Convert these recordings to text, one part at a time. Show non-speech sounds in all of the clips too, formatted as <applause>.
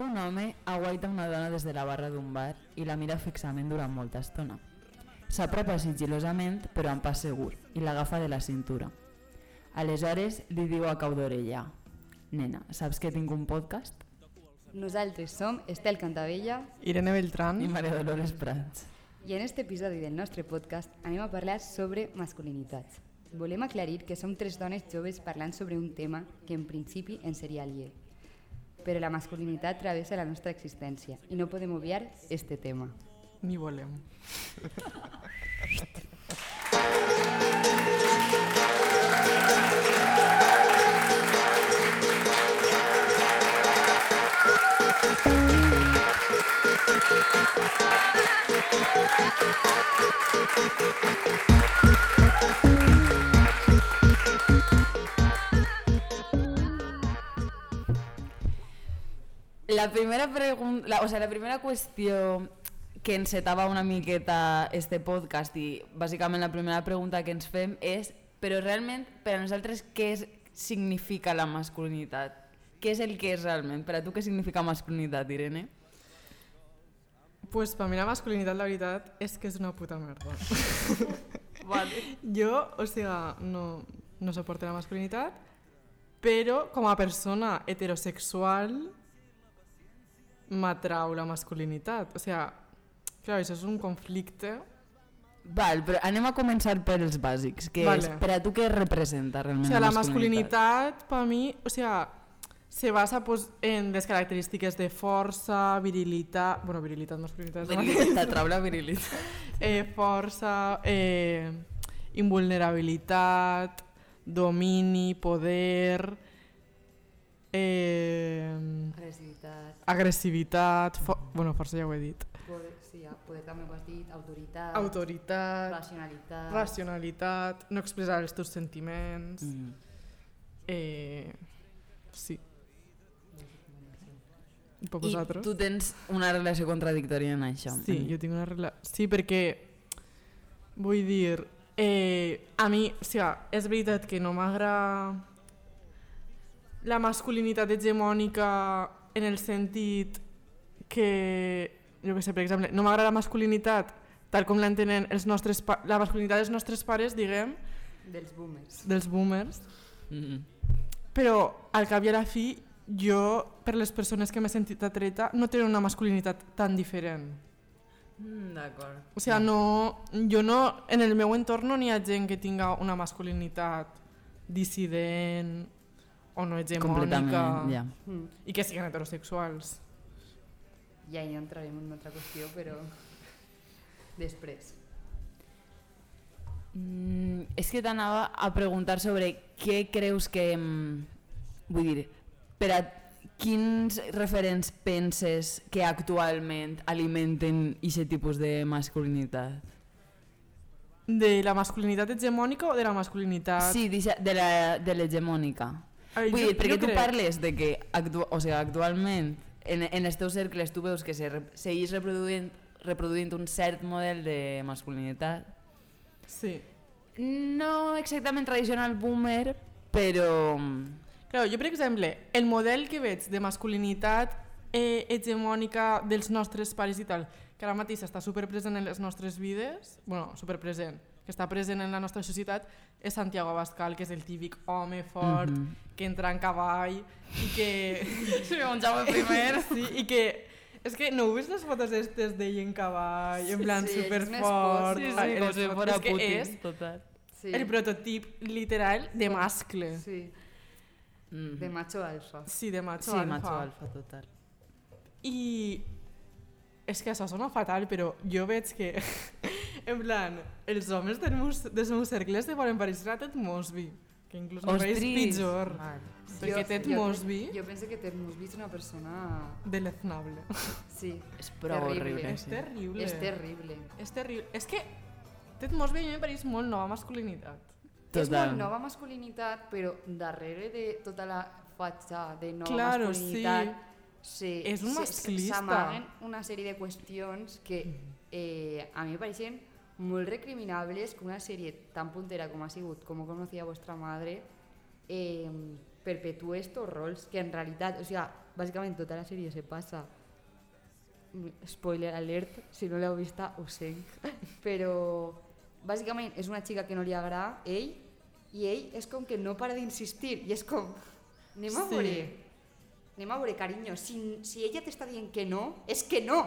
Un home aguaita una dona des de la barra d'un bar i la mira fixament durant molta estona. S'apropa sigilosament, però amb pas segur, i l'agafa de la cintura. Aleshores li diu a cau d'orella Nena, saps que tinc un podcast? Nosaltres som Estel Cantavella Irene Beltrán I Maria Dolores Prats. i en este episodi del nostre podcast anem a parlar sobre masculinitats. Volem aclarir que som tres dones joves parlant sobre un tema que en principi ens seria aliè. Però la masculinitat travessa la nostra existència i no podem obviar este tema. ni volem. <laughs> La primera pregunta, o sea, la primera qüestió que encetava una miqueta este podcast i bàsicament la primera pregunta que ens fem és però realment per a nosaltres què és, significa la masculinitat? Què és el que és realment? Per a tu què significa masculinitat, Irene? Pues per mi la masculinitat, la veritat, és que és una puta merda. <laughs> Vale. Jo, o sigui, no, no soporto la masculinitat, però com a persona heterosexual m'atrau la masculinitat. O sigui, clar, això és un conflicte. Val, però anem a començar per els bàsics, que Vale. és, per a tu què representa O realment sigui, la masculinitat, per mi, o sigui, se basa pues, en les característiques de força, virilitat... bueno, virilitat, masculinitat... Virilitat, t'atrau la virilitat. <laughs> eh, força, eh, invulnerabilitat, domini, poder, eh, Agressivitat, agressivitat, fo bueno, força ja ho he dit, poder, sí, ja, poder també ho has dit, autoritat, autoritat, racionalitat... racionalitat, no expressar els teus sentiments, Mm. eh, sí. I per I vosaltres? tu tens una relació contradictòria en això. Sí, jo tinc una relació... Sí, perquè, vull dir, eh, a mi, o sigui, és veritat que no m'agrada la masculinitat hegemònica en el sentit que, jo què sé, per exemple, no m'agrada la masculinitat tal com l'entenen els nostres la masculinitat dels nostres pares, diguem, Dels boomers. dels boomers, Mm. però al cap i a la fi jo, per les persones que m'he sentit atreta, no tenen una masculinitat tan diferent. Mm, D'acord. O sigui, no, jo no, en el meu entorn no n'hi ha gent que tinga una masculinitat dissident o no hegemònica ja. Mm. i que siguin heterosexuals. Ja hi entrarem en una altra qüestió, però després. Mm, és que t'anava a preguntar sobre què creus que... mm, Vull dir, per a quins referents penses que actualment alimenten aquest tipus de masculinitat? De la masculinitat hegemònica o de la masculinitat... Sí, d'ixa- de la- de l'hegemònica. Ai, Vull jo- dir, perquè tu crec- parles de que actu o sigui, actualment en, en els teus cercles tu veus que se re segueix reproduint, reproduint un cert model de masculinitat. Sí. No exactament tradicional boomer, però... Clar, jo, per exemple, el model que veig de masculinitat eh, hegemònica dels nostres pares i tal, que ara mateix està superpresent en les nostres vides, bueno, superpresent, que està present en la nostra societat, és Santiago Abascal, que és el típic home fort, Mhm. que entra en cavall i que... <laughs> Sí, un Jaume primer. sí, i que... És que no heu vist les fotos estes d'ell en cavall, en plan sí, superfort? Sí, sí, en com si fora És que Putin, és total. Sí. el prototip literal de mascle. Sí, Mm de macho alfa. Sí, de macho sí, alfa. macho alfa, total. I és que això sona fatal, però jo veig que, <laughs> en plan, els homes del meus, dels meus cercles se volen parecer a Ted Mosby, que inclús no és Ostris! pitjor, Vale. perquè Ted Mosby, Jo penso que Ted Mosby és una persona... deleznable. Sí, És prou Terrible. horrible. És sí. terrible. és terrible. És terrible. És que Ted Mosby a mi em pareix molt nova masculinitat. És Total. molt nova masculinitat, però darrere de tota la fatxa de nova Claro, masculinitat sí. És un se- masclista. S'amaguen una sèrie de qüestions que eh, a mi em pareixen molt recriminables que una sèrie tan puntera com ha sigut Com conocía vuestra madre eh, perpetúe estos rols que en realitat, o sigui, bàsicament tota la sèrie se passa mm, spoiler alert, si no l'heu vista ho sé <laughs> però bàsicament és una xica que no li agrada ell i ell és com que no para d'insistir i és com anem a Sí. veure anem a veure carinyo si, si ella t'està dient que no és que no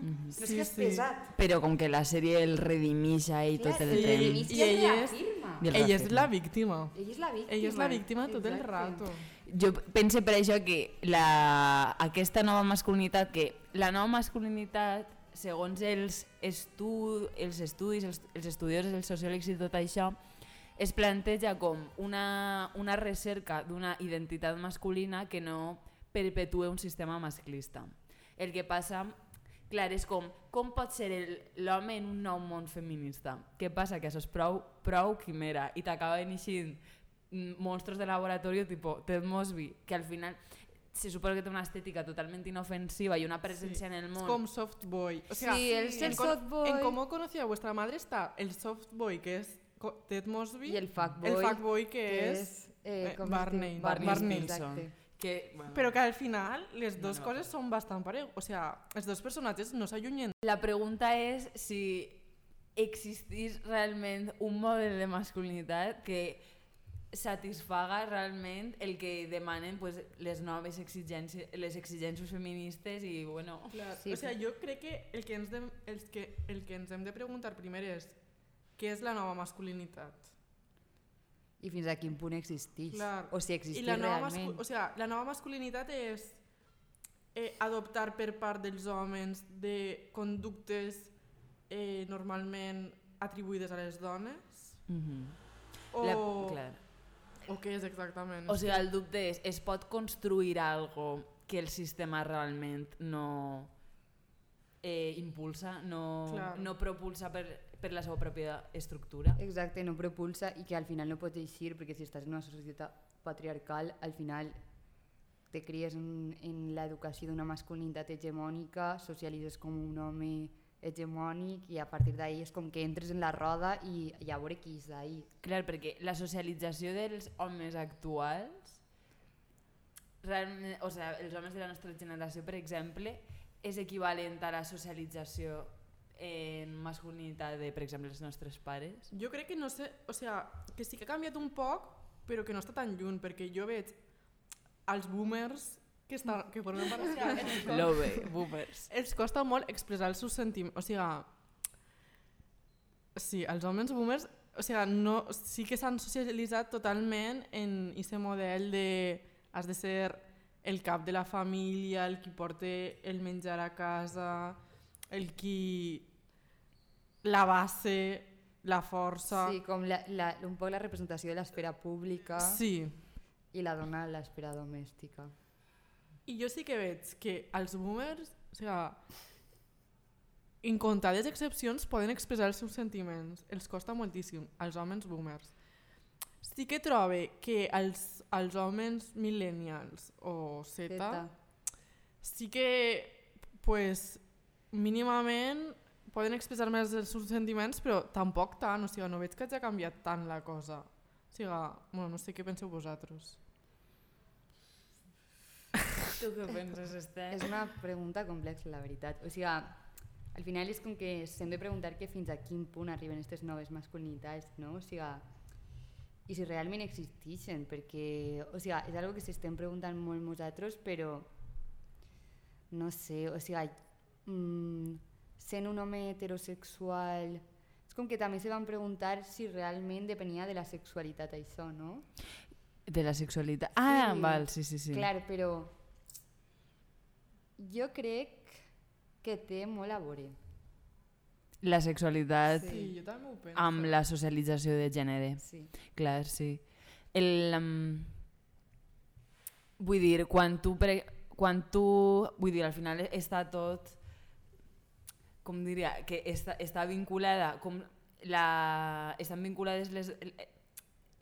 no és Sí, que és sí. pesat Però com que la sèrie el redimix a ell tot el temps. i i ell és- és la víctima. ell és la víctima Ella és la víctima tot el Exacte. rato. Jo pense per això que la, aquesta nova masculinitat, que la nova masculinitat, segons els, estu, els estudis, els, els estudiosos, els sociòlegs i tot això, es planteja com una, una recerca d'una identitat masculina que no perpetue un sistema masclista. El que passa, clar, és com, com pot ser el- l'home en un nou món feminista? Què passa? Que això és prou, prou quimera i t'acaben eixint mm, monstruos de laboratorio tipo Ted Mosby, que al final se supone que té una estètica totalment inofensiva i una presència en el Es món. como soft boy. O sea, Sí, el en, con- soft boy. en Cómo conocí a vuestra madre está el soft boy, que es co- Ted Mosby, i el fuckboy, el fuckboy, que, que és... és eh, eh, com es Barney, diu? Barney Barney, Stinson. Que, bueno, Però que al final les No, dues no, coses són bastant pareu. O sea, els dos personatges no s'allunyen. La pregunta és si existís realment un model de masculinitat que satisfaga realment el que demanen pues, les noves exigències, les exigències feministes i bueno... Clar. Sí, o sea, sí. jo crec que el que, ens de, els que el que ens hem de preguntar primer és què és la nova masculinitat? I fins a quin punt existeix. Clar. O si I existeix la nova, realment. o sea, la nova masculinitat és eh, adoptar per part dels homes de conductes eh, normalment atribuïdes a les dones? Mm -hmm. O, la, clar. o què és exactament? O sigui, el dubte és, es pot construir algo que el sistema realment no eh, impulsa, no, Clar. no propulsa per, per la seva pròpia estructura? Exacte, no propulsa i que al final no pots eixir perquè si estàs en una societat patriarcal al final te cries en, en l'educació d'una masculinitat hegemònica, socialitzes com un home hegemònic i a partir d'ahí és com que entres en la roda i, i a veure qui és d'ahí. Clar, perquè la socialització dels homes actuals, realment, o sigui, els homes de la nostra generació, per exemple, és equivalent a la socialització en masculinitat de, per exemple, els nostres pares? Jo crec que no sé, o sea, que sí que ha canviat un poc, però que no està tan lluny, perquè jo veig els boomers que, estan, que formen <laughs> part o sigui, Love, boomers. <laughs> els costa molt expressar els seus sentiments, o sigui, sí, els homes boomers o sigui, no, sí que s'han socialitzat totalment en aquest model de has de ser el cap de la família, el qui porta el menjar a casa, el qui la base, la força... Sí, com la, la, un poc la representació de l'esfera pública sí. i la dona a l'esfera domèstica. I jo sí que veig que els boomers, o sigui, incontades excepcions poden expressar els seus sentiments. Els costa moltíssim, als homes boomers. Sí que trobe que els, els homes millennials o Z, Zeta. sí que pues, mínimament poden expressar més els seus sentiments, però tampoc tant, o sigui, no veig que hagi canviat tant la cosa. O sigui, bueno, no sé què penseu vosaltres. <laughs> Tu què penses, Esther? És una pregunta complexa, la veritat. O sigui, al final és com que s'hem de preguntar que fins a quin punt arriben aquestes noves masculinitats, no? O sigui, i si realment existeixen, perquè, o sigui, és algo que s'estem preguntant molt nosaltres, però no sé, o sigui, mm, sent un home heterosexual, és com que també se van preguntar si realment depenia de la sexualitat això, no? De la sexualitat. Ah, Sí. val, sí, sí, sí. Clar, però jo crec que té molt a veure. La sexualitat Sí. Sí, jo també ho penso. amb la socialització de gènere. Sí. Clar, sí. El, um, vull dir, quan tu, pre, quan tu... Vull dir, al final està tot... Com diria? Que està, està vinculada... Com la, estan vinculades les,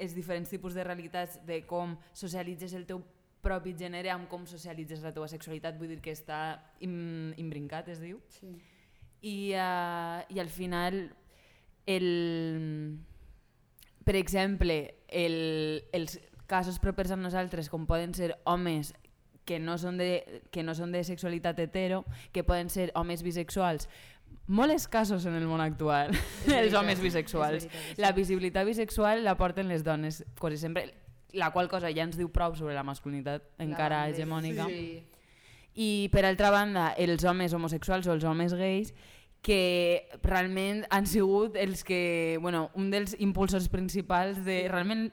els diferents tipus de realitats de com socialitzes el teu propi gènere amb com socialitzes la teva sexualitat. Vull dir que està im, imbrincat, es diu. sí. I, uh, i al final el, per exemple el, els casos propers a nosaltres com poden ser homes que no són de, que no són de sexualitat hetero, que poden ser homes bisexuals, molt escassos en el món actual, <laughs> els homes bisexuals. veritat, La visibilitat bisexual la porten les dones quasi sempre, la qual cosa ja ens diu prou sobre la masculinitat encara banda, hegemònica. Sí. I per altra banda, els homes homosexuals o els homes gais que realment han sigut els que, bueno, un dels impulsors principals de realment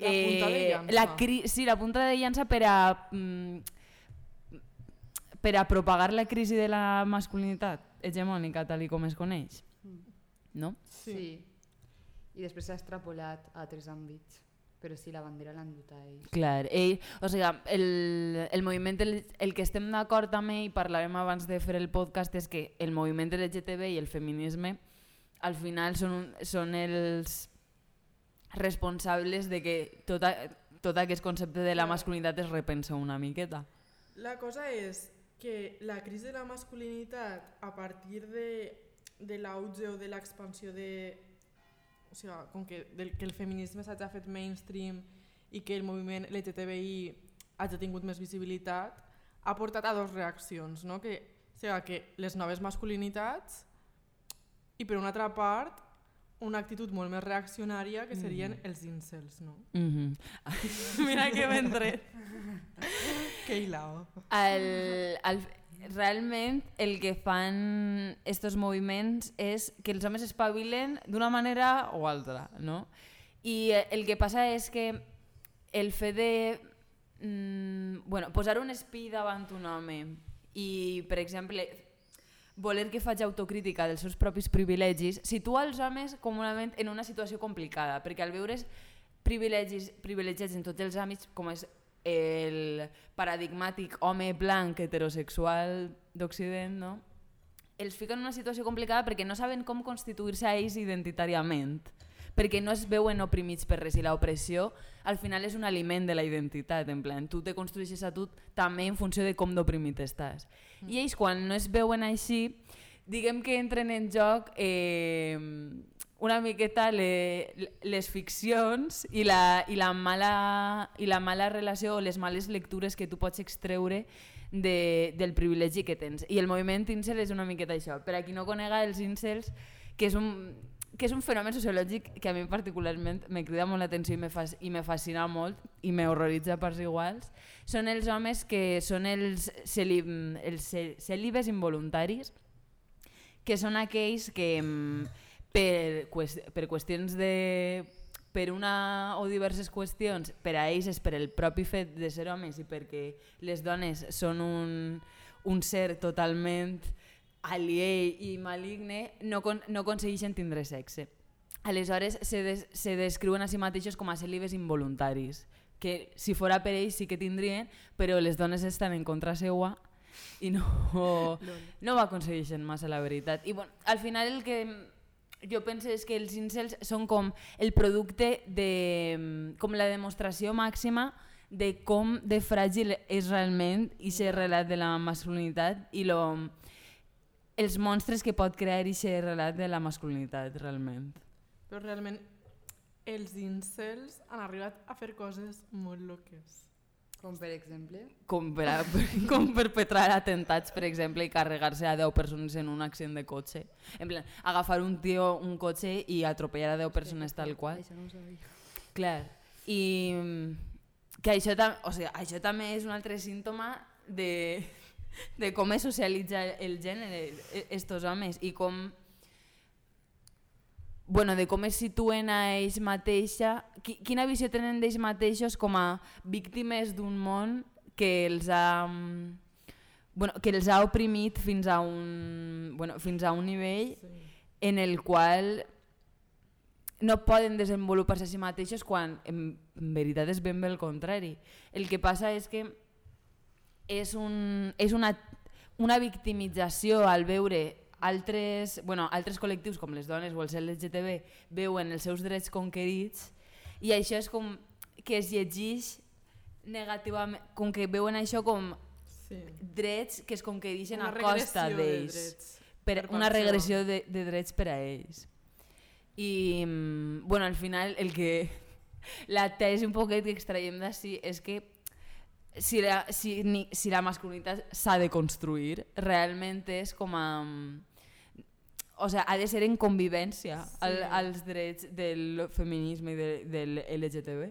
La punta de llança. la cri sí, la punta de llança per a mm, per a propagar la crisi de la masculinitat hegemònica tal i com es coneix. No? Sí. sí. I després s'ha extrapolat a altres àmbits. Però sí, la bandera l'han dut a ells. Clar, ell, o sigui, el, el moviment, el, el que estem d'acord amb ell, parlàvem abans de fer el podcast, és que el moviment LGTB i el feminisme al final són, un- són els responsables de que tot, a, tot aquest concepte de la masculinitat es repensa una miqueta. La cosa és que la crisi de la masculinitat a partir de, de l'auge o de l'expansió de... O sigui, com que, del, que el feminisme s'hagi fet mainstream i que el moviment LGTBI hagi tingut més visibilitat, ha portat a dues reaccions, no? que, o sigui, que les noves masculinitats i per una altra part una actitud molt més reaccionària que serien Mm. els incels, no? Mm -hmm. <laughs> Mira que ben tret. Que hilao. el, el, realment el que fan estos moviments és que els homes espavilen d'una manera o altra, no? I el que passa és que el fet de mm, bueno, posar un espill davant un home i, per exemple, voler que faci autocrítica dels seus propis privilegis, situa els homes comunament en una situació complicada, perquè al veure's privilegis, privilegiats en tots els àmbits, com és el paradigmàtic home blanc heterosexual d'Occident, no? els fica en una situació complicada perquè no saben com constituir-se a ells identitàriament perquè no es veuen oprimits per res i l'opressió al final és un aliment de la identitat en plan, tu te construeixes a tu també en funció de com d'oprimit estàs mm. i ells quan no es veuen així diguem que entren en joc eh, una miqueta le, les ficcions i la, i, la mala, i la mala relació o les males lectures que tu pots extreure de, del privilegi que tens. I el moviment incel és una miqueta això. Per a qui no conega els incels, que és un, que és un fenomen sociològic que a mi particularment me crida molt l'atenció i, me fa, i me fascina molt i me horroritza parts iguals, són els homes que són els, celi, els cèlibes involuntaris, que són aquells que mm, per, per qüestions de per una o diverses qüestions, per a ells és per el propi fet de ser homes i perquè les dones són un, un ser totalment aliè i maligne, no, con, no aconsegueixen tindre sexe. Aleshores, se, des, se descriuen a si mateixos com a cèlibes involuntaris, que si fora per ells sí que tindrien, però les dones estan en contra seua i no, no ho aconsegueixen massa, la veritat. I bueno, al final el que jo penso és que els incels són com el producte de... com la demostració màxima de com de fràgil és realment i ser relat de la masculinitat i lo, els monstres que pot crear i ser relat de la masculinitat realment. Però realment els incels han arribat a fer coses molt loques. Com per exemple... Com, per a, <laughs> com perpetrar atentats, per exemple, i carregar-se a 10 persones en un accident de cotxe. En plan, agafar un tio un cotxe i atropellar a 10 persones tal qual. Això no ho sabia. Clar. I mm, que això, tam o sigui, això també és un altre símptoma de, de com es socialitza el gènere, e- estos homes, i com bueno, de com es situen a ells mateixa, qui, quina visió tenen d'ells mateixos com a víctimes d'un món que els ha bueno, que els ha oprimit fins a un, bueno, fins a un nivell Sí. en el qual no poden desenvolupar-se a si mateixos quan en, en veritat és ben bé el contrari. El que passa és que és, un, és una, una victimització al veure altres, bueno, altres col·lectius com les dones o els LGTB veuen els seus drets conquerits i això és com que es llegeix negativament, com que veuen això com Sí. drets que es conquereixen Una a costa de d'ells drets per, per una regressió de, de drets per a ells. I, mm, bueno, al final el que <laughs> la tesi un poquet que extraiem d'ací és que si la, si, ni, si la masculinitat s'ha de construir, realment és com a... O sea, ha de ser en convivència sí. al, als drets del feminisme i de, del LGTB.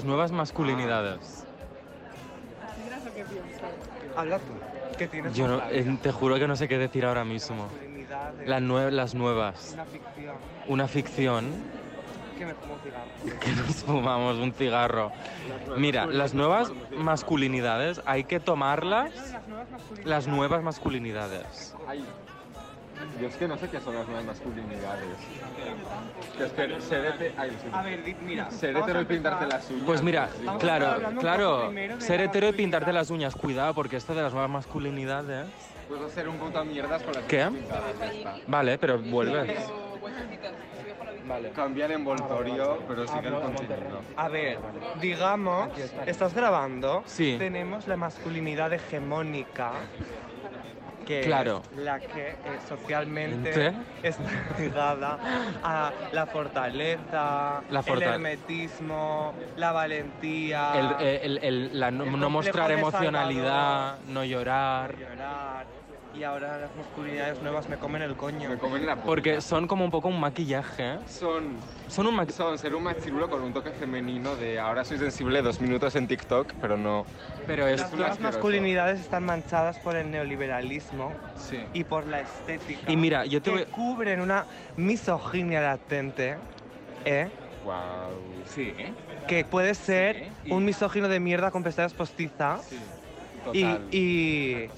Las nuevas masculinidades. Habla tú. ¿Qué tienes Yo no, eh, te juro que no sé qué decir ahora mismo. Las, nue- las nuevas. Una ficción. Una ficción Que me fumo un cigarro. <laughs> que nos fumamos un cigarro. Mira, las nuevas masculinidades hay que tomarlas. Las nuevas masculinidades. Las nuevas masculinidades. Yo es que no sé qué son las nuevas masculinidades. Que es que ser hete- ay, sí. A ver, mira. ser hetero y pintarte las uñas. Pues mira, sí. Claro, claro, ser hetero y pintarte las uñas, cuidado, porque esto de las nuevas masculinidades... Puedo hacer un puto mierdas con las ¿Qué? uñas está. Vale, pero vuelves. Vale. Cambia el envoltorio, pero sigue el contenido. A ver, digamos, ¿estás grabando? Sí. Tenemos la masculinidad hegemónica. Que Claro. es la que eh, socialmente ¿Ente? está <laughs> ligada a la fortaleza, La el forta- hermetismo, la valentía, El, el- el- la no, El mostrar emocionalidad, no llorar. llorar. Y ahora las masculinidades nuevas me comen el coño. Me comen la puta. Porque son como un poco un maquillaje. son, Son un maquillaje. son ser un machirulo con un toque femenino de ahora soy sensible dos minutos en TikTok, pero no. Pero es. Las nuevas masculinidades están manchadas por el neoliberalismo Sí. y por la estética. Y mira, yo te que voy- cubren una misoginia latente, ¿eh? Wow. Sí. que puede ser Sí, y- un misógino de mierda con pestañas postizas Sí. Total. y, y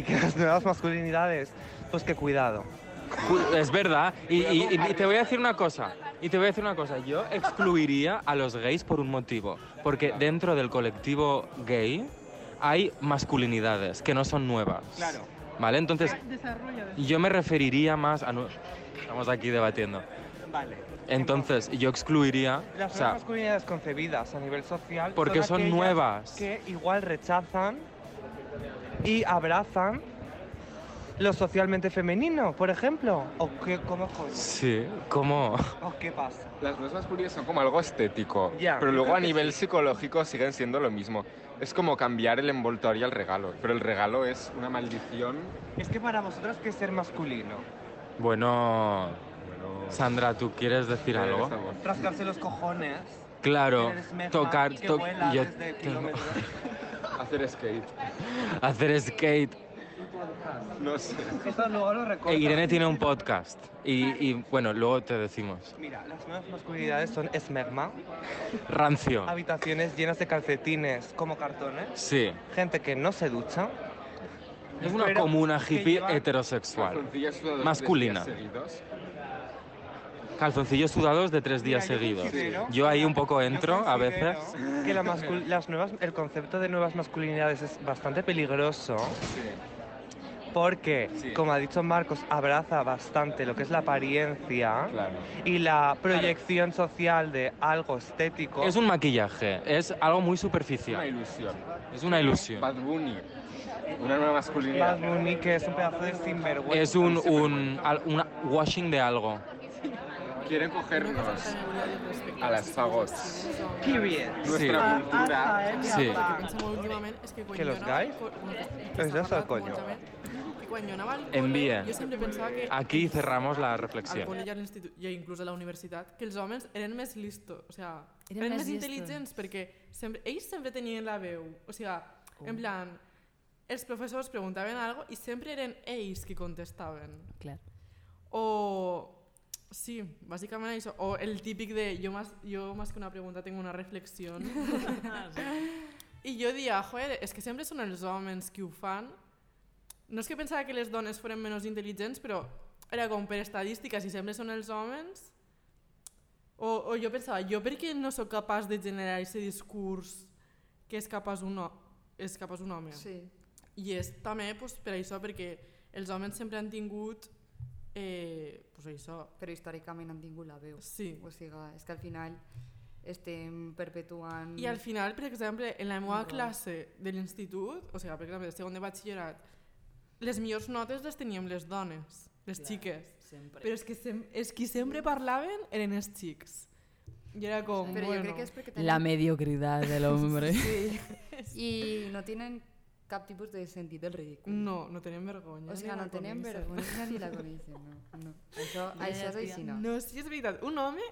que las nuevas masculinidades, pues que cuidado. Es verdad. Y, y- y- y te voy a decir una cosa. Y te voy a decir una cosa. Yo excluiría a los gays por un motivo. Porque dentro del colectivo gay hay masculinidades que no son nuevas. Claro. ¿Vale? Entonces, yo me referiría más a. Estamos aquí debatiendo. Vale. Entonces, yo excluiría. Las O nuevas sea, masculinidades concebidas a nivel social Porque son aquellas nuevas. que igual rechazan y abrazan lo socialmente femenino, por ejemplo. ¿O qué, cómo coño? sí, como. ¿O qué pasa? Las nuevas masculinidades son como algo estético, Ya, pero luego a nivel psicológico siguen siendo lo mismo. Es como cambiar el envoltorio al regalo, pero el regalo es una maldición. Es que para vosotros, ¿qué es ser masculino? Bueno. Sandra, ¿tú quieres decir algo? Rascarse los cojones. Claro, tocar. to- vuela yo desde tengo-. <laughs> Hacer skate. hacer skate. No sé. Esto luego lo recortas. Eh, Irene tiene un podcast y, y, bueno, luego te decimos. Mira, las nuevas masculinidades son esmegma, Rancio. habitaciones llenas de calcetines como cartones, Sí. gente que no se ducha. Es una pero comuna hippie heterosexual. Masculina. seguidos. Calzoncillos sudados de tres días Mira, yo seguidos. considero- Yo ahí un poco yo entro a veces. Que la las nuevas, el concepto de nuevas masculinidades es bastante peligroso Sí. porque, Sí. como ha dicho Marcos, abraza bastante lo que es la apariencia Claro. y la proyección social de algo estético. Es un maquillaje, es algo muy Una superficial. ilusión. Es una ilusión. Bad Bunny. Una nueva masculinidad. Bad Bunny, que es un pedazo de sinvergüenza. Es un, un, al- una washing de algo. Quieren cosa cogernos a les fagots. Period. nuestra Ah, cultura. ah, eh, Sí. El que los al eso es coño. anava al col·le, Envia. jo sempre pensava que Aquí cerramos la al reflexión. col·le i a l'institut i inclús a la universitat que els homes eren més listos, o sea, Eren eren, més més intel·ligents perquè sempre, ells sempre tenien la veu, o sigui, en plan, els professors preguntaven algo i sempre eren ells qui contestaven. Clar. O... Sí, bàsicament això. O el típic de jo más, jo más que una pregunta tengo una reflexió. <laughs> I jo dia, joder, és que sempre són els homes qui ho fan. No és que pensava que les dones foren menys intel·ligents, però era com per estadístiques i sempre són els homes. O, o jo pensava, jo per què no sóc capaç de generar aquest discurs que és capaç un, és capaç un home? Sí. I és també pues, per això, perquè els homes sempre han tingut eh, pues això, Però històricament han tingut la veu. sí. O sigui, és que al final estem perpetuant... I al final, per exemple, en la meva classe de l'institut, o sigui, per exemple, de segon de batxillerat, les millors notes les teníem les dones, les xiques. Sempre. Però és que, sem és qui sempre parlaven eren els xics. I era com, Però bueno... jo crec que és perquè tenen... La mediocridad del <laughs> hombre. Sí. I no tenen cap tipus de sentit del ridícul. No, no tenen vergonya. O sigui, no coneixen. vergonya ni la <laughs> coneixen, no. no. Això, això és així, no. No, sí, és veritat. Un home,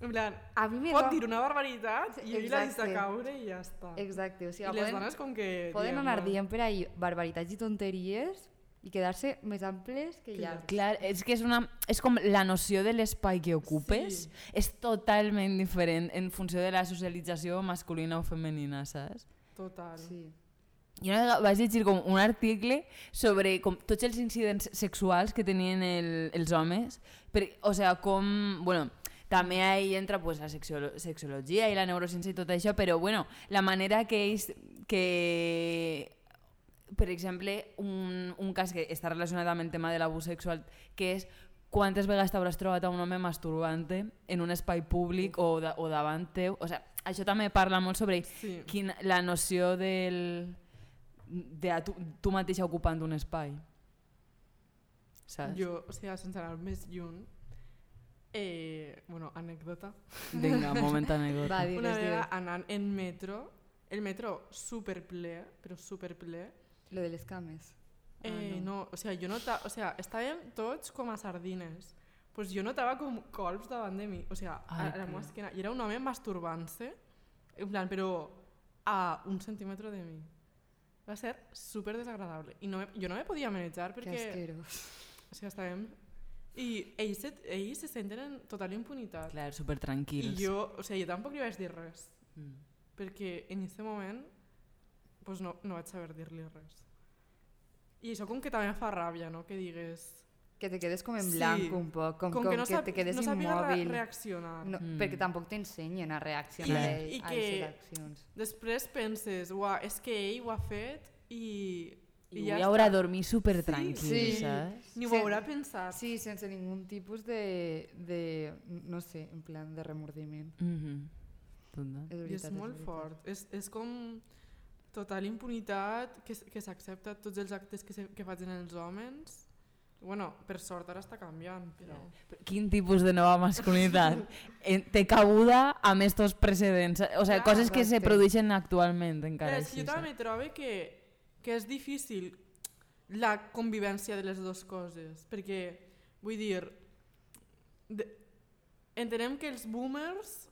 en plan, A mi me pot va- dir una barbaritat i ell la deixa caure i ja està. Exacte, o sigui, I les poden, dones com que... poden diem, anar "Bueno, dient per ahí barbaritats i tonteries i quedar-se més amples que llargs. Clar, és que és, una, és com la noció de l'espai que ocupes Sí. és totalment diferent en funció de la socialització masculina o femenina, saps? Total. Sí. Jo una vegada vaig llegir com un article sobre com tots els incidents sexuals que tenien el, els homes, per, o sea, com, bueno, també ahí entra pues, la sexolo sexologia i la neurociència i tot això, però bueno, la manera que ells, que per exemple, un, un cas que està relacionat amb el tema de l'abús sexual, que és quantes vegades t'hauràs trobat a un home masturbant en un espai públic o, da, o davant teu. O sea, això també parla molt sobre Sí. quin, la noció del, de a tu, tu mateixa ocupant un espai. Saps? Jo, o sigui, sense anar més lluny, eh, bueno, anècdota. Vinga, <laughs> moment anècdota. Va, Una digues, vegada digues. anant en metro, el metro superple, però superple, Lo de les cames. Ah, eh, no. o sigui, jo notava, o sigui, estàvem tots com a sardines. Pues jo notava com colps davant de mi, o sigui, a, Ai, a la meva esquena. I era un home masturbant-se, en plan, però a un centímetre de mi. Va ser super desagradable. I no me, jo no me podia manejar Que perquè... asquerós. O sigui, estàvem... I ells se, ells se senten en total impunitat. Clar, super tranquils. I jo, o sigui, jo tampoc li vaig dir res, Mm. perquè en aquest moment pues no, no vaig saber dir-li res. I això com que també fa ràbia, no?, que digues... Que te quedes com en Sí. blanc un poc, com, Com, com que no, que te quedes no sàpiga re immòbil. reaccionar. No, Mm. Perquè tampoc t'ensenyen a reaccionar I- a, i a que- aquestes accions. Després penses, uah, és que ell ho ha fet i... I, ja I haurà està. dormir super tranquil, Sí. saps? Ni ho Sí. haurà pensat. Sí, sense ningú tipus de, de, no sé, en plan de remordiment. Mm -hmm. És I veritat, és molt veritat. fort. És, és com total impunitat que, que s'accepta tots els actes que, se, que facin els homes. Bueno, per sort ara està canviant, però... Quin tipus de nova masculinitat <laughs> en- té cabuda amb estos precedents? O sigui, Clar, coses que se produeixen actualment encara és així. jo també trobo que, que és difícil la convivència de les dues coses, perquè, vull dir, de, entenem que els boomers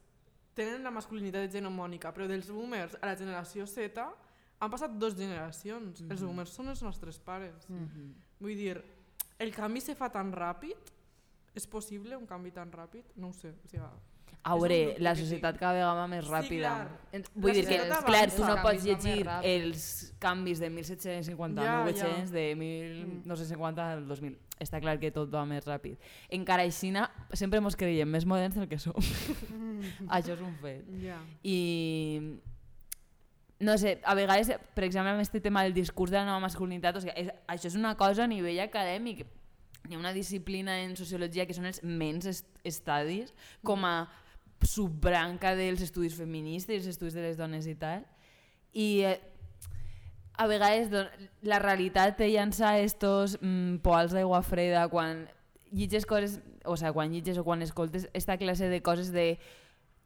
tenen la masculinitat hegemònica, però dels boomers a la generació Z han passat dues generacions. Els Mhm. boomers són els nostres pares. Mhm. Vull dir, el canvi se fa tan ràpid? És possible un canvi tan ràpid? No ho sé. O sigui, A veure, la societat cada vegada més Sí, ràpida. clar. En- Vull dir que, clar, tu no pots llegir els canvis de 1750 Ja, ja. 1800, de 1950 al 2000. Està clar que tot va més ràpid. Encara així, sempre ens creiem més moderns del que som. <laughs> Això és un fet. ja. I no sé, a vegades, per exemple, amb aquest tema del discurs de la nova masculinitat, o sigui, és, això és una cosa a nivell acadèmic. Hi ha una disciplina en sociologia que són els menys est estadis, com a subbranca dels estudis feministes, els estudis de les dones i tal. I eh, a vegades don, la realitat te llança estos mm, poals d'aigua freda quan llitges coses, o sea, quan llitges o quan escoltes esta classe de coses de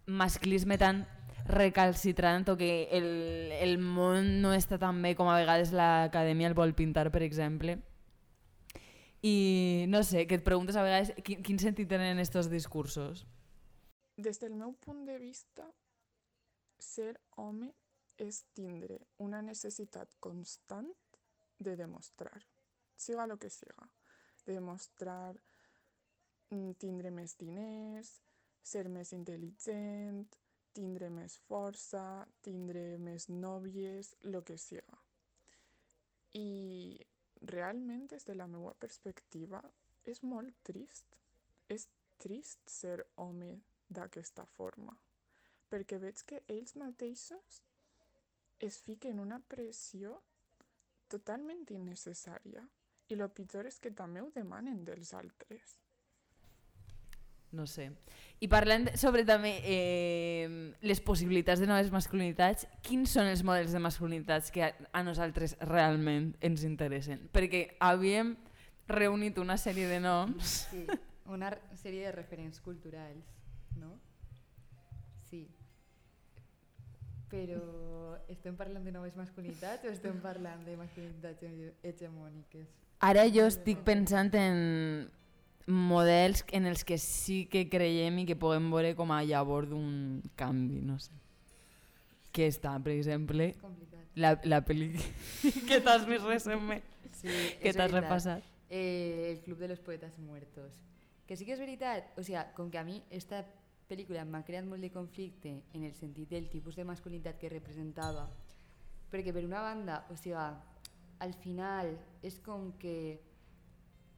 masclisme tan recalcitrant o que el, el món no està tan bé com a vegades l'acadèmia el vol pintar, per exemple. I no sé, que et preguntes a vegades quin, quin sentit tenen estos discursos. Des del meu punt de vista, ser home és tindre una necessitat constant de demostrar, siga el que siga, de demostrar mm, tindre més diners, ser més intel·ligent, tindre més força, tindre més nòvies, el que siga. I realment, des de la meva perspectiva, és molt trist. És trist ser home d'aquesta forma, perquè veig que ells mateixos es fiquen una pressió totalment innecessària i el pitjor és que també ho demanen dels altres. No sé. I parlant sobre també eh, les possibilitats de noves masculinitats, quins són els models de masculinitats que a, a nosaltres realment ens interessen? Perquè havíem reunit una sèrie de noms Sí, una sèrie de referents culturals, no? Sí. Però estem parlant de noves masculinitats o estem parlant de masculinitats hege- hegemòniques? Ara jo estic pensant en models en els que sí que creiem i que podem veure com a llavor d'un canvi, no sé. Que està, per exemple, la, la pel·li <laughs> que t'has vist recentment, Sí, que t'has repassat. Eh, el Club de los Poetas Muertos. Que sí que és veritat, o sigui, com que a mi esta pel·lícula m'ha creat molt de conflicte en el sentit del tipus de masculinitat que representava, perquè per una banda, o sigui, al final és com que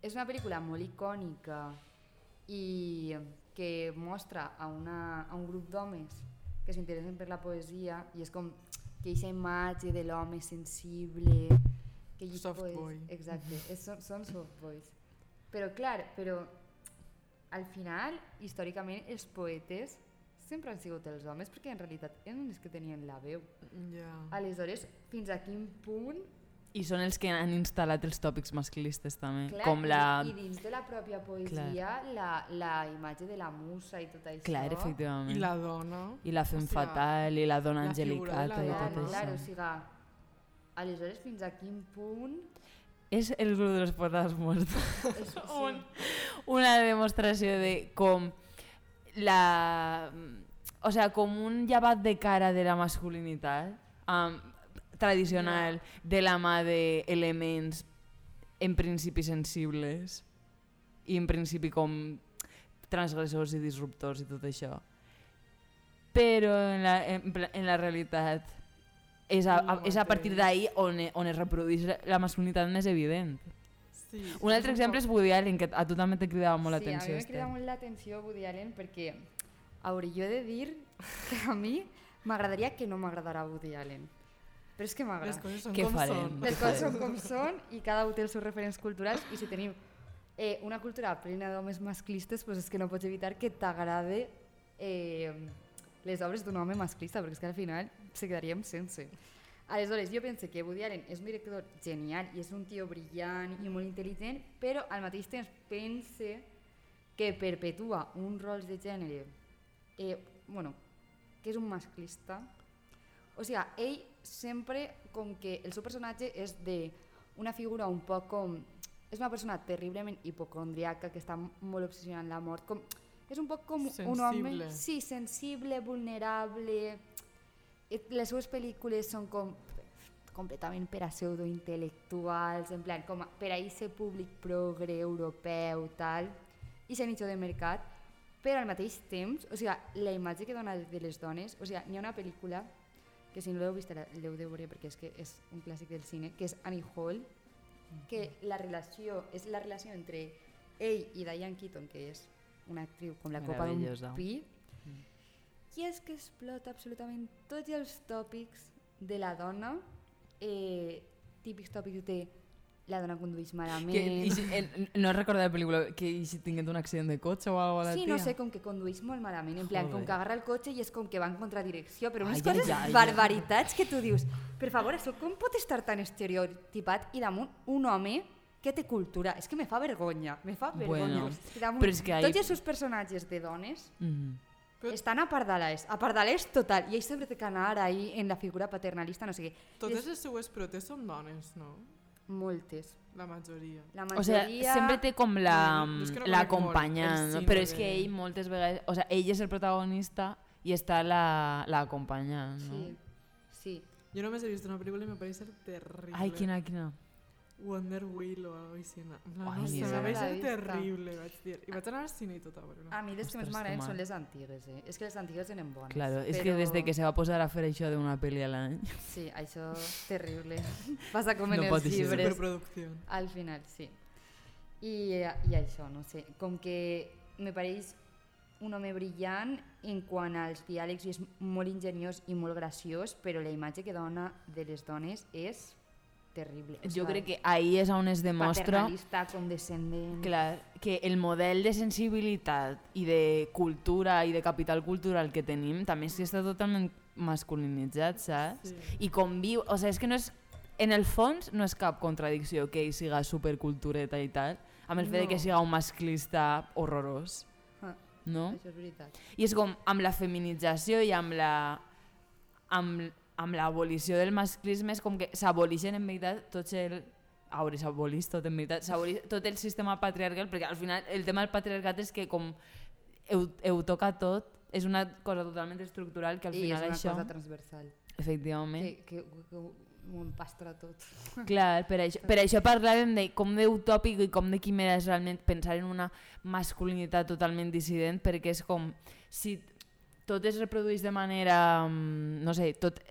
és una pel·lícula molt icònica i que mostra a, una, a un grup d'homes que s'interessen per la poesia i és com que aquesta imatge de l'home sensible que Soft poes- boy. exacte, és, són, són soft boys però clar, però al final, històricament els poetes sempre han sigut els homes perquè en realitat eren els que tenien la veu Ja. aleshores, fins a quin punt I són els que han instal·lat els tòpics masclistes també, Clar, com la... i, dins de la pròpia poesia la, la imatge de la musa i tot això Clar, efectivament. I la dona... I la fem o sigui, fatal, i la dona la de la angelicata i dona. tot clar, això. o sigui, aleshores fins a quin punt És el grup de los poetas muertos. és, sí, <laughs> Un- Una demostració de com la... O sea, com un llevat de cara de la masculinitat um, tradicional de la mà d'elements en principi sensibles i en principi com transgressors i disruptors i tot això. Però en la, en, en la realitat és a, a, és a partir d'ahí on, on es reprodueix la masculinitat més evident. Sí, Un altre exemple és Woody Allen, que a tu també te cridava molt sí, a l'atenció. mi m'ha cridat molt l'atenció Woody Allen perquè a veure, jo he de dir <laughs> que a mi m'agradaria que no m'agradara Woody Allen però és que Les m'agrada coses són Què com farem? són. les coses són com són i cada un té els seus referents culturals. I si tenim eh, una cultura plena d'homes masclistes pues és que no pots evitar que t'agrade eh, les obres d'un home masclista perquè és que al final se quedaríem sense. Aleshores, jo penso que Woody Allen és un director genial i és un tio brillant i molt intel·ligent, però al mateix temps pense que perpetua un rol de gènere eh, bueno, que és un masclista. O sigui, ell sempre com que el seu personatge és de una figura un poc com és una persona terriblement hipocondriaca que està molt obsessionada amb la mort com, és un poc com un home Sensible. sí, sensible, vulnerable Eh, les seues pel·lícules són com completament per a pseudointel·lectuals, en plan, com a- per a aquest públic progre, europeu, tal, i ser nicho de mercat, però al mateix temps, o sigui, la imatge que dona de les dones, o sigui, n'hi ha una pel·lícula que si no l'heu vist l'heu de veure perquè és que és un clàssic del cine, que és Annie Hall, que la relació és la relació entre ell i Diane Keaton, que és una actriu com la copa d'un pi, i és que explota absolutament tots els tòpics de la dona, eh, típics tòpics de la dona condueix malament... Que, i si, en, no recordo la pel·lícula que i si tingués un accident de cotxe o alguna cosa, Sí, tia. no sé, com que condueix molt malament, en plan, com Joder. que agarra el cotxe i és com que va en contradirecció, però unes Ai, coses, ai, ai. barbaritats que tu dius, per favor, això com pot estar tan estereotipat i damunt un home que té cultura? És que me fa vergonya, me fa vergonya. Bueno, és que damunt, però és que ahí- Tots els seus personatges de dones Mhm. Però- estan apardalers, apardalers total, i ell sempre té que anar ahí en la figura paternalista, no sé què. Totes És les seues protes són dones, no? Moltes. La majoria. La O sea, majoria... sempre té com la, Mm, no no? però és de- que ell moltes vegades... O sea, ell és el protagonista i està la, la no? Sí, sí. Jo només he vist una pel·lícula i me pareix ser terrible. Ai, quina, quina? Wonder Wheel o alguna cosa així. No, Ai, no sé, va No ser terrible, vaig dir. I vaig anar al cine i tot a veure. A mi les que més m'agraden són les antigues, eh? És que les antigues eren bones. Claro, és però... que des de que se va posar a fer això d'una pel·li a l'any... Sí, això terrible. Passa com en No els llibres. Superproducció. Al final, sí. I, I això, no sé, com que me pareix un home brillant en quant als diàlegs i és molt ingeniós i molt graciós, però la imatge que dona de les dones és terrible. O Jo crec que ahí és on es demostra Paternalista, condescendent... clar, que el model de sensibilitat i de cultura i de capital cultural que tenim també és que està totalment masculinitzat, saps? Sí. I conviu... O sigui, és que no és... En el fons no és cap contradicció que ell siga supercultureta i tal, amb el fet de que No. siga un masclista horrorós, Ah, no? Això és veritat. I és com amb la feminització i amb la amb, amb l'abolició del masclisme és com que s'abolixen en veritat tots el a veure, s'abolix tot en veritat, s'abolix tot el sistema patriarcal, perquè al final el tema del patriarcat és que com ho, ho toca tot, és una cosa totalment estructural que al I és final una això, cosa transversal, efectivament, que, que, que, que ho empastra tot. <laughs> Clar, per això, per això parlàvem de com d'utòpic i com de quimera és realment pensar en una masculinitat totalment dissident, perquè és com si tot es reprodueix de manera, mm, no sé, tot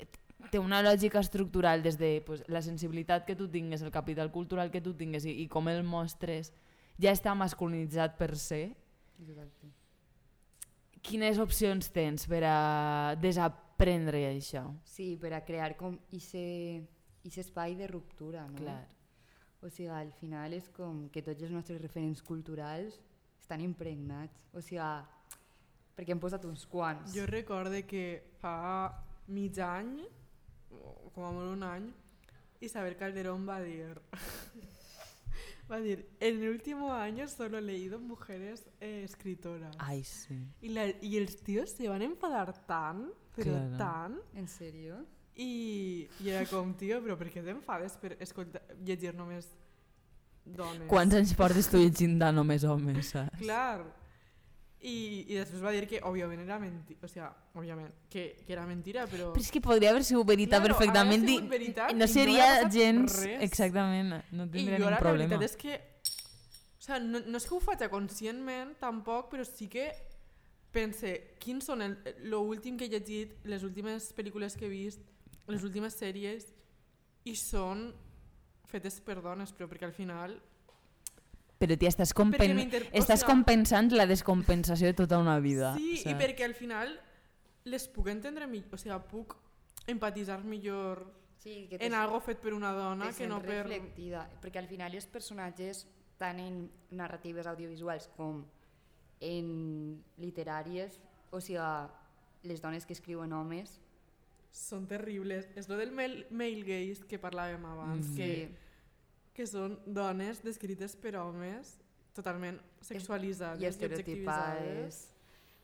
té una lògica estructural des de pues, la sensibilitat que tu tingues, el capital cultural que tu tingues i, i com el mostres, ja està masculinitzat per ser. Exacte. Quines opcions tens per a desaprendre això? Sí, per a crear com aquest espai de ruptura, no? Clar. O sigui, al final és com que tots els nostres referents culturals estan impregnats. O sigui, perquè hem posat uns quants. Jo recorde que fa mig any, com a molt un any, Isabel Calderón va dir... <laughs> va dir, en el último año solo he leído mujeres eh, escritoras. Ai, sí. Y, la, y els tíos se van a enfadar tan, però Claro. tan, En sèrio? i, i era com, tio, però per què t'enfades per escoltar, llegir només dones? Quants anys portes tu llegint de només homes, saps? Clar. I, I després va dir que, òbviament, era mentira. O sigui, òbviament, que, que era mentira, però... Però és que podria haver sigut veritat Claro, perfectament i sigut veritat i no no seria passat gens... res. Exactament, no I tindria jo ningú la problema. realitat és que... O sigui, no, no és que ho faig conscientment, tampoc, però sí que pense quins són el, lo últim que he llegit, les últimes pel·lícules que he vist, les últimes sèries, i són fetes per dones, però perquè al final... Però tia, estàs, compen... o estàs sigui- compensant la descompensació de tota una vida. Sí, i saps? perquè al final les puc entendre millor, o sigui, puc empatitzar millor Sí, que en algo fet per una dona que no per... reflectida, perquè al final els personatges, tant en narratives audiovisuals com en literàries, o sigui, les dones que escriuen homes, Són terribles. És lo del male, male gaze que parlàvem abans, Mm. que, que són dones descrites per homes totalment sexualitzades i estereotipades,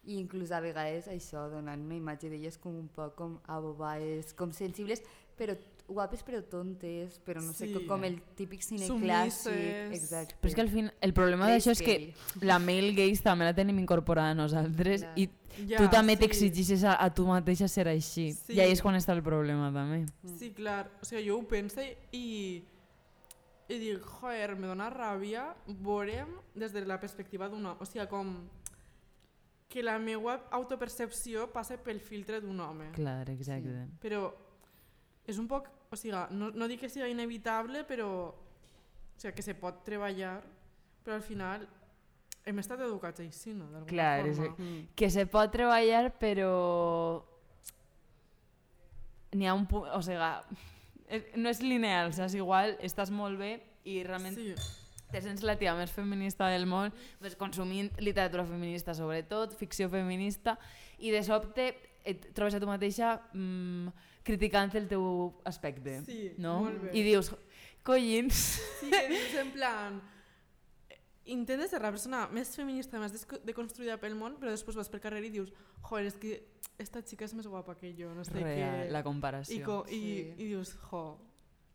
i inclús a vegades això, donant una imatge d'elles com un poc com abobades, com sensibles, però guapes però tontes, però no sé, Sí. com, com el típic cine Submises. clàssic. Exacte. Però és que al fin, el problema d'això és que la male gaze també la tenim incorporada a nosaltres Clar. i Ja, tu també sí. t'exigixes a, a tu mateixa ser així. Sí. I ahí és quan està el problema també. Sí, clar. O sigui, jo ho penso i, i dic, joder, me dona ràbia veurem des de la perspectiva d'un home. O sigui, com que la meva autopercepció passa pel filtre d'un home. Clar, exacte. Però és un poc... O sigui, no, no dic que sigui inevitable, però... O sigui, que se pot treballar, però al final hem estat educats així, no? Clar, és, forma. Mm. que se pot treballar però n'hi ha un punt, o sigui, no és lineal, saps? Igual estàs molt bé i realment Sí. te sents la tia més feminista del món, pues, consumint literatura feminista sobretot, ficció feminista, i de sobte et trobes a tu mateixa mm, criticant el teu aspecte, Sí, no? I dius, collins, Sí, que dius en plan... eh, Intentes ser la persona més feminista, més deconstruïda pel món, però després vas pel carrer i dius joder, és que esta xica és més guapa que jo, no sé real, què... la I, comparació. co Sí. i dius, jo,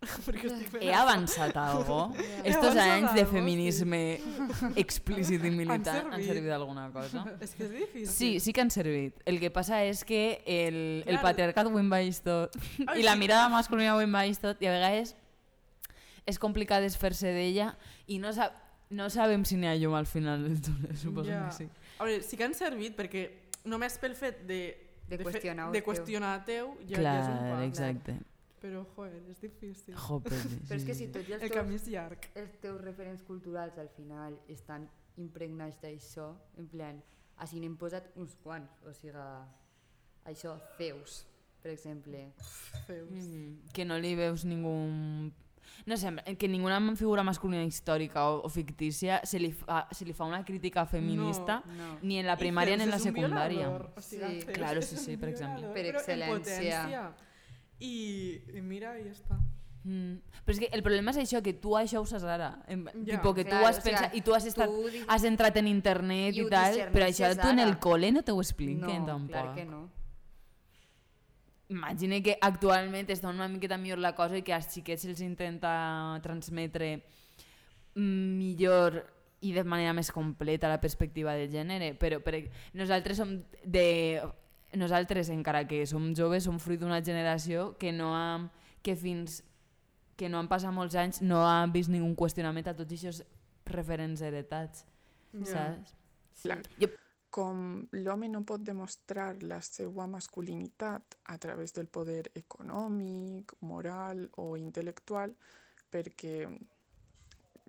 <laughs> perquè estic fent He avançat algo? <laughs> He Estos anys de feminisme explícit i militant han servit. servit d'alguna cosa? <laughs> És que és difícil. Sí, sí que han servit. El que passa és que el, el patriarcat ho envaeix tot Ai, i la sí. mirada masculina ho envaeix tot i a vegades és complicat desfer-se d'ella i no, sab no sabem si n'hi ha llum al final del túnel, suposo Ja. que sí. A veure, sí que han servit perquè només pel fet de, De fer- qüestionar de teu. qüestionar teu ja, ja és un Clar, pas. exacte. Però, joder, és difícil. Jope, <laughs> Però és que si tots els El camí és llarg. els teus referents culturals al final estan impregnats d'això, en plan, així n'hem posat uns quants, o sigui, això, Zeus, per exemple. Feus. Mm, que no li veus ningú... No sé, que ninguna figura masculina històrica o, o fictícia se li, fa, se li fa una crítica feminista No. ni en la primària ni en la secundària. violador, o sigui, Sí, claro, sí, sí, per exemple. Per excel·lència. I, I mira, i ja està. Mm. Però és que el problema és això, que tu això ho saps ara. En, Ja. tipo, que tu Clar, has o sigui, pensat, i tu has, estat, tu has entrat en internet i i, tal, però això tu en el col·le no te ho expliquen no, tampoc. clar que no. Imagina que actualment està una miqueta millor la cosa i que als xiquets se'ls intenta transmetre millor i de manera més completa la perspectiva de gènere, però per, nosaltres som de... Nosaltres, encara que som joves, som fruit d'una generació que no ha, que fins que no han passat molts anys no ha vist ningú qüestionament a tots aquests referents heretats, Ja. saps? Clar. Jo- Com l'home no pot demostrar la seva masculinitat a través del poder econòmic, moral o intel·lectual, perquè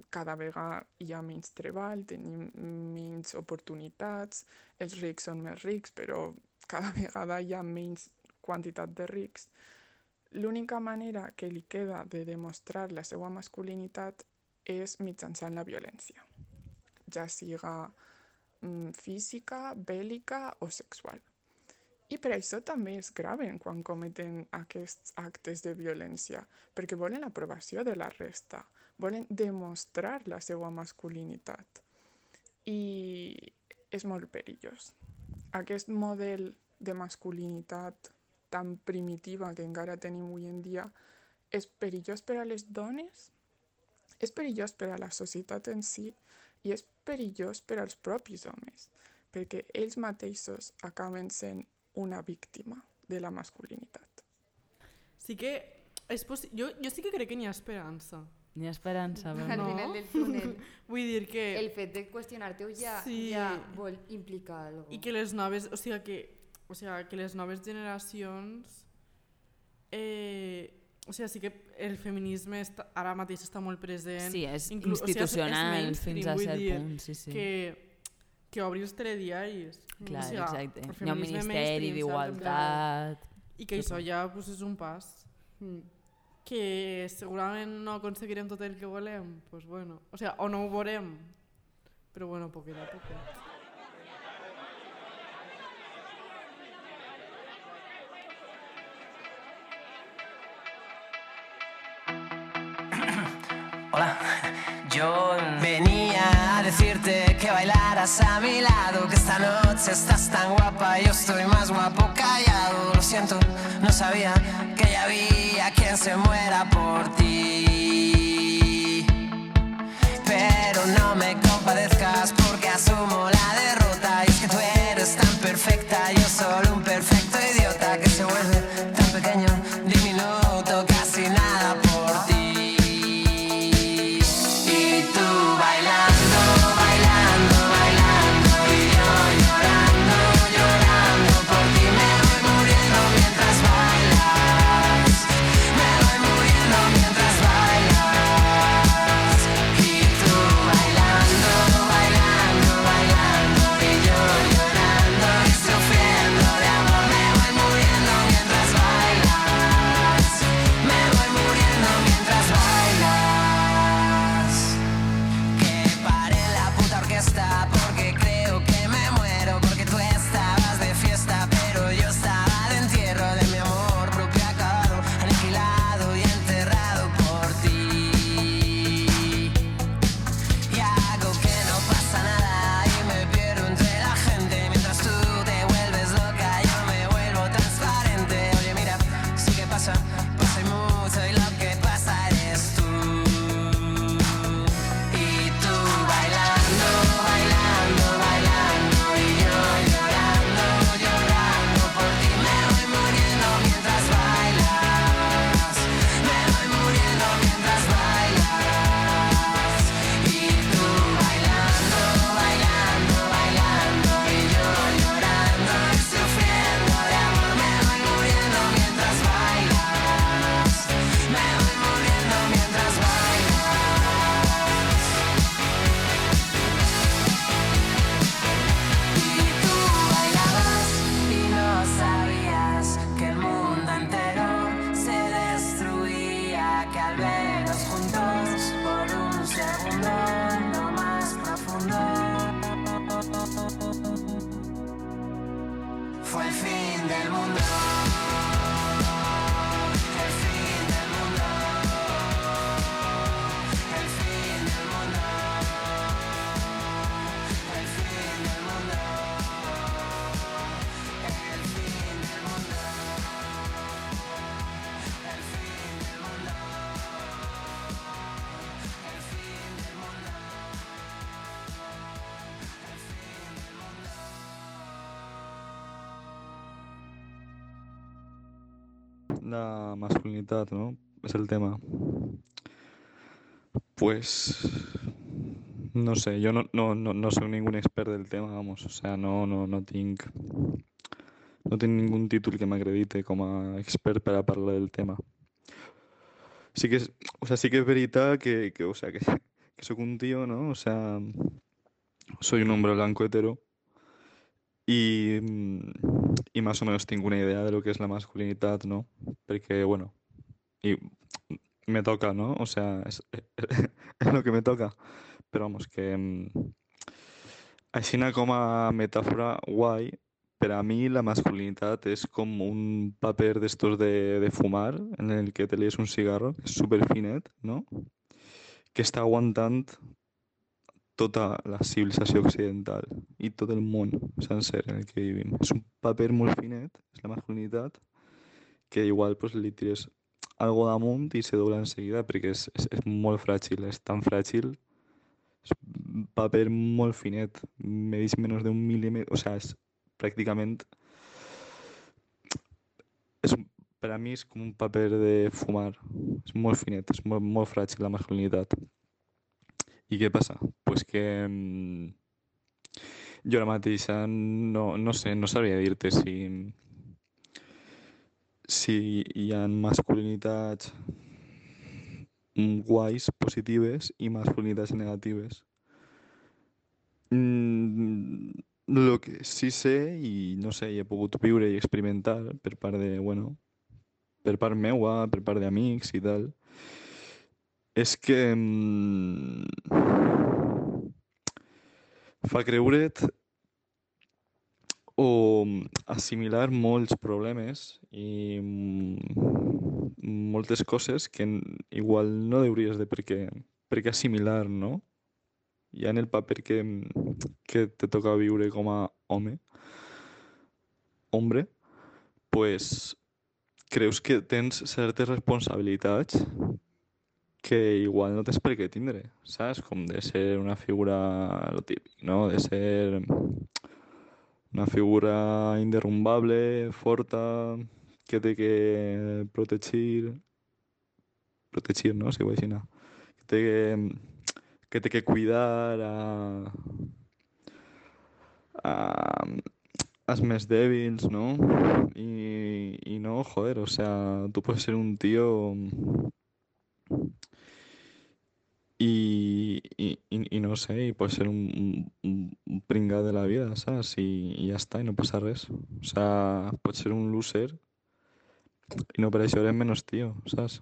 cada vegada hi ha menys treball, tenim menys oportunitats, els rics són més rics, però cada <laughs> vegada hi ha menys quantitat de rics. L'única manera que li queda de demostrar la seva masculinitat és mitjançant la violència, ja siga física, bèl·lica o sexual. I per això també es graven quan cometen aquests actes de violència, perquè volen l'aprovació de la resta, volen demostrar la seva masculinitat. I és molt perillós. Aquest model de masculinitat tan primitiva que encara tenim avui en dia és perillós per a les dones, és perillós per a la societat en si i és perillós per als propis homes, perquè ells mateixos acaben sent una víctima de la masculinitat. Sí que és possi- jo, jo sí que crec que n'hi ha esperança. N'hi ha esperança, però Al No. final del <laughs> túnel, Vull dir que... el fet de qüestionar-te ja, Sí. ja vol implicar alguna cosa. I que les noves, o sigui que, o sigui, que les noves generacions eh, o sigui, sí que el feminisme està, ara mateix està molt present. Sí, és Inclu- o sigui, és- és institucional fins a cert dir punt, sí, sí. Que, que obrir els telediaris. Clar, o sigui, exacte. el Hi ha un ministeri d'igualtat... I que això ja pues, és un pas. Mm. Que segurament no aconseguirem tot el que volem, pues bueno. O sigui, o no ho veurem, però bueno, poquet a poquet. Que bailaras a mi lado, que esta noche estás tan guapa, yo estoy más guapo callado. Lo siento, no sabía que ya había quien se muera por ti. Pero no me compadezcas porque asumo la derrota. Y es que tú eres tan perfecta, yo solo masculinitat, no? És el tema. Pues no sé, jo no, no, no, no soc ningú expert del tema, vamos, o sea, no, no, no tinc no tinc ningun títol que m'acredite com a expert per a parlar del tema. Sí que és, o sea, sí que és veritat que, que, o sea, que, que un tío, ¿no? O sea, soy un hombre blanco hetero y, y más o menos tengo una idea de lo que es la masculinidad, ¿no? Porque, bueno, y me toca, ¿no? O sea, es, <laughs> es lo que me toca. Però vamos, que mm, així com a metàfora guai, per a mi la masculinitat és com un paper d'estos de, de fumar en el que te lies un cigarro, que és super finet, no? Que està aguantant tota la civilització occidental i tot el món sencer en el que vivim. És un paper molt finet, és la masculinitat, que igual pues, li tires algo damunt i se dobla en seguida perquè és, és, és molt tan fràgil és paper molt finet, medeix menys d'un mil·límetre, o sea, és pràcticament... És, per a mi és com un paper de fumar, és molt finet, és molt, molt fràgil la masculinitat. I què passa? Pues que mm, jo ara mateixa no, no sé, no sabria dir-te si, si hi ha masculinitats guais, positives i masculinitats negatives. Mm, lo que sí sé i no sé, he pogut viure i experimentar per part de, bueno, per part meua, per part d'amics i tal, és que mm, fa creure't o assimilar molts problemes i mm, moltes coses que igual no hauries de per què, per què assimilar, no? Ja en el paper que, que te toca viure com a home, hombre, pues creus que tens certes responsabilitats que igual no tens per què tindre, saps? Com de ser una figura, lo típic, no? De ser una figura inderrumbable, forta, que té que protegir, protegir, no? Si no? Que té que, que té que cuidar a, a, més dèbils, no? I, i no, joder, o sea, tú puedes ser un tío y, y, y- y no sé, y puedes ser un, un, pringao de la vida, ¿sabes? Y, y ya está, y no pasa res. O sea, pots ser un loser i no per això eres menys tio, saps?